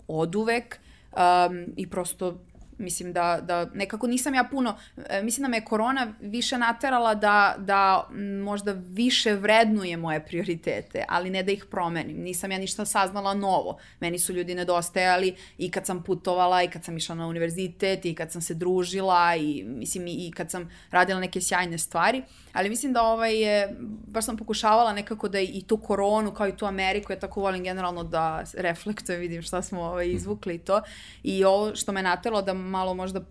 od uvek um, i prosto Mislim da, da nekako nisam ja puno, e, mislim da me korona više naterala da, da možda više vrednuje moje prioritete, ali ne da ih promenim. Nisam ja ništa saznala novo. Meni su ljudi nedostajali i kad sam putovala i kad sam išla na univerzitet i kad sam se družila i mislim i, i kad sam radila neke sjajne stvari. Ali mislim da ovaj je, baš sam pokušavala nekako da i tu koronu kao i tu Ameriku, ja tako volim generalno da reflektujem, vidim šta smo ovaj, izvukli i to. I ovo što me nateralo da malo možda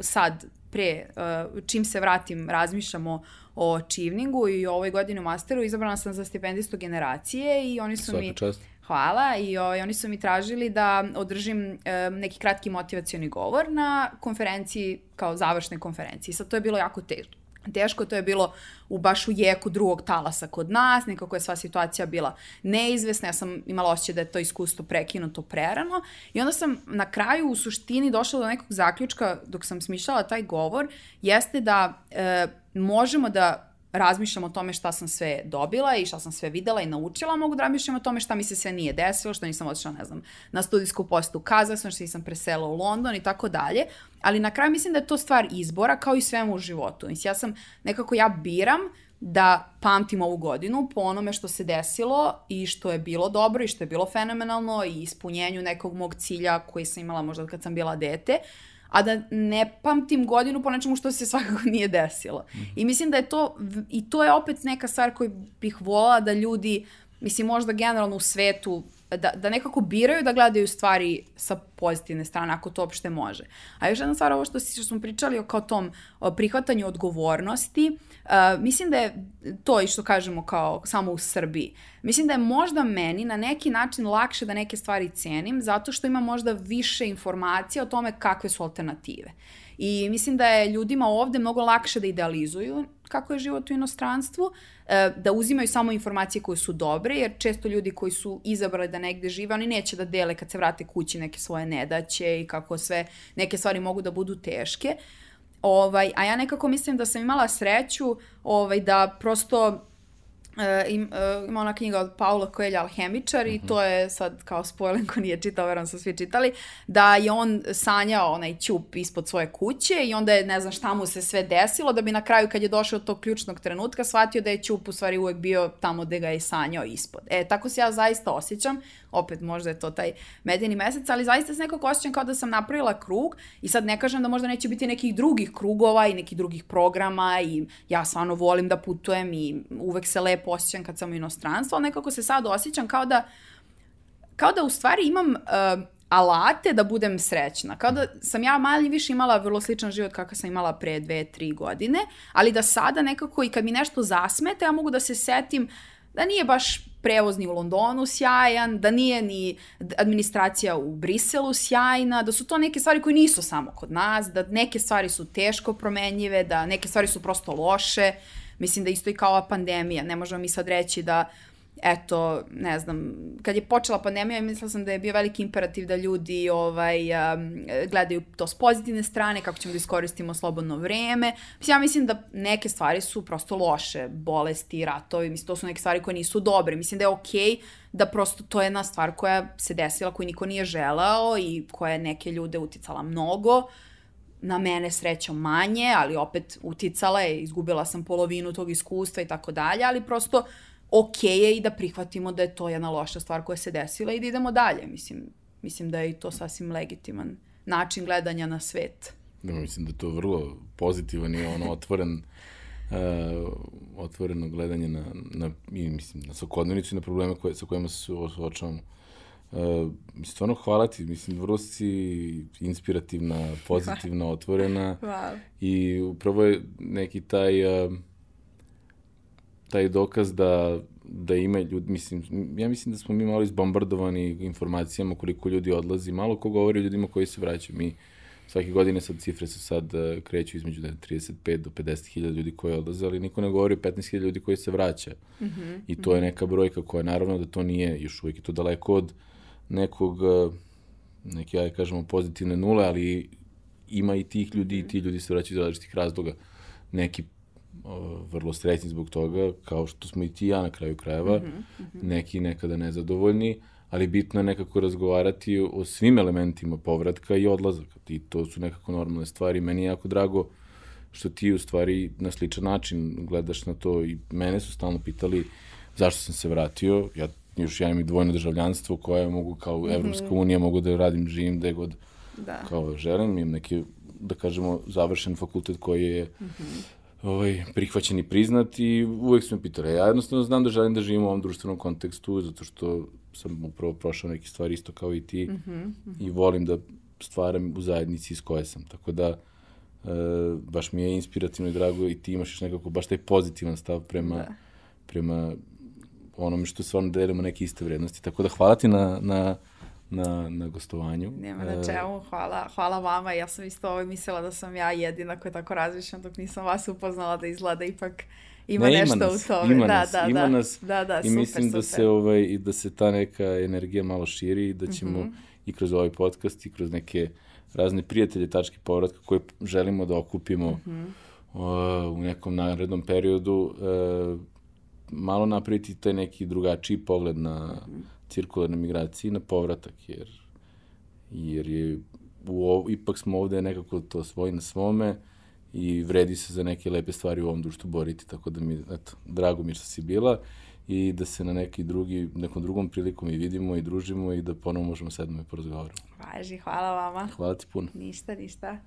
sad pre, uh, čim se vratim, razmišljamo o čivningu i ovoj godini u masteru, izabrana sam za stipendistu generacije i oni su Svaka mi... Čast. Hvala i o, oni su mi tražili da održim e, neki kratki motivacioni govor na konferenciji, kao završnoj konferenciji. Sad to je bilo jako teško teško, to je bilo u baš u jeku drugog talasa kod nas, nekako je sva situacija bila neizvesna, ja sam imala osjećaj da je to iskustvo prekinuto prerano i onda sam na kraju u suštini došla do nekog zaključka dok sam smišljala taj govor, jeste da e, možemo da razmišljam o tome šta sam sve dobila i šta sam sve videla i naučila, mogu da razmišljam o tome šta mi se sve nije desilo, što nisam otišla, ne znam, na studijsku postu u Kazahstan, što nisam presela u London i tako dalje. Ali na kraju mislim da je to stvar izbora kao i svemu u životu. Mislim, ja sam, nekako ja biram da pamtim ovu godinu po onome što se desilo i što je bilo dobro i što je bilo fenomenalno i ispunjenju nekog mog cilja koji sam imala možda kad sam bila dete. Uh, a da ne pamtim godinu po nečemu što se svakako nije desilo. Mm -hmm. I mislim da je to, i to je opet neka stvar koju bih volala da ljudi, mislim možda generalno u svetu, da, da nekako biraju da gledaju stvari sa pozitivne strane, ako to uopšte može. A još jedna stvar, ovo što, što smo pričali o kao tom o prihvatanju odgovornosti, uh, mislim da je to i što kažemo kao samo u Srbiji. Mislim da je možda meni na neki način lakše da neke stvari cenim, zato što ima možda više informacija o tome kakve su alternative. I mislim da je ljudima ovde mnogo lakše da idealizuju kako je život u inostranstvu, e, da uzimaju samo informacije koje su dobre, jer često ljudi koji su izabrali da negde žive, oni neće da dele kad se vrate kući neke svoje nedaće i kako sve neke stvari mogu da budu teške. Ovaj, a ja nekako mislim da sam imala sreću ovaj, da prosto im, uh, ima ona knjiga od Paula Coelho, Alhemičar, mm -hmm. i to je sad kao spoiler ko nije čitao, verujem su svi čitali, da je on sanjao onaj ćup ispod svoje kuće i onda je ne znam šta mu se sve desilo, da bi na kraju kad je došao do tog ključnog trenutka shvatio da je ćup u stvari uvek bio tamo gde ga je sanjao ispod. E, tako se ja zaista osjećam, opet možda je to taj medijni mesec, ali zaista se nekako osjećam kao da sam napravila krug i sad ne kažem da možda neće biti nekih drugih krugova i nekih drugih programa i ja stvarno volim da putujem i uvek se lepo osjećam kad sam u inostranstvu, ali nekako se sad osjećam kao da kao da u stvari imam uh, alate da budem srećna. Kao da sam ja manje više imala vrlo sličan život kakav sam imala pre dve, tri godine, ali da sada nekako i kad mi nešto zasmete, ja mogu da se setim da nije baš prevozni u Londonu sjajan, da nije ni administracija u Briselu sjajna, da su to neke stvari koje nisu samo kod nas, da neke stvari su teško promenjive, da neke stvari su prosto loše. Mislim da isto i kao ova pandemija. Ne možemo mi sad reći da eto, ne znam, kad je počela pandemija, mislila sam da je bio veliki imperativ da ljudi ovaj, um, gledaju to s pozitivne strane, kako ćemo da iskoristimo slobodno vreme. Mislim, ja mislim da neke stvari su prosto loše, bolesti, ratovi, mislim, to su neke stvari koje nisu dobre. Mislim da je okej okay da prosto to je jedna stvar koja se desila, koju niko nije želao i koja je neke ljude uticala mnogo na mene srećom manje, ali opet uticala je, izgubila sam polovinu tog iskustva i tako dalje, ali prosto ok je i da prihvatimo da je to jedna loša stvar koja se desila i da idemo dalje. Mislim, mislim da je i to sasvim legitiman način gledanja na svet. Da, mislim da je to vrlo pozitivan i ono otvoren uh, *laughs* otvoreno gledanje na, na, mislim, na svakodnevnicu i na probleme koje, sa kojima se suočavamo. Uh, stvarno hvala ti, mislim, vrlo si inspirativna, *laughs* pozitivna, otvorena wow. i upravo je neki taj uh, taj dokaz da da ima ljudi, mislim, ja mislim da smo mi malo izbombardovani informacijama koliko ljudi odlazi, malo ko govori o ljudima koji se vraćaju. Mi svake godine sad cifre se sad uh, kreću između 35 do 50 hiljada ljudi koji odlaze, ali niko ne govori o 15 hiljada ljudi koji se vraća. Mm -hmm. I to je neka brojka koja naravno da to nije, još uvijek je to daleko od nekog, uh, neke, ja kažemo, pozitivne nule, ali ima i tih ljudi i ti ljudi se vraćaju iz različitih razloga. Neki vrlo srećni zbog toga, kao što smo i ti ja na kraju krajeva, mm -hmm. neki nekada nezadovoljni, ali bitno je nekako razgovarati o svim elementima povratka i odlazaka. I to su nekako normalne stvari. Meni je jako drago što ti u stvari na sličan način gledaš na to i mene su stalno pitali zašto sam se vratio. Ja još ja imam i dvojno državljanstvo koje mogu kao mm -hmm. Evropska unija, mogu da radim, živim gde god da. kao želim. Imam neki, da kažemo, završen fakultet koji je mm -hmm ovaj, prihvaćen i priznat i uvek su me pitali. Ja jednostavno znam da želim da živim u ovom društvenom kontekstu, zato što sam upravo prošao neke stvari isto kao i ti mm -hmm, mm -hmm. i volim da stvaram u zajednici iz koje sam. Tako da, e, baš mi je inspirativno i drago i ti imaš još nekako baš taj pozitivan stav prema, da. prema onome što stvarno delimo neke iste vrednosti. Tako da hvala ti na, na na, na gostovanju. Nema na e, čemu, hvala, hvala vama. Ja sam isto ovaj mislila da sam ja jedina koja tako razmišljam dok nisam vas upoznala da izgleda ipak ima ne, nešto ima nas, u tome. Ima da, nas, da, ima da, nas da, da, i super, mislim super. da se ovaj da se ta neka energija malo širi i da ćemo mm -hmm. i kroz ovaj podcast i kroz neke razne prijatelje tačke povratka koje želimo da okupimo mm -hmm. uh, u nekom narednom periodu uh, malo napraviti taj neki drugačiji pogled na, cirkularne migracije na povratak, jer, jer je u, ipak smo ovde nekako to svoj na svome i vredi se za neke lepe stvari u ovom društvu boriti, tako da mi, eto, drago mi što si bila i da se na neki drugi, nekom drugom prilikom i vidimo i družimo i da ponovo možemo sedmo i porazgovaramo. Važi, hvala vama. Hvala ti puno. Ništa, ništa.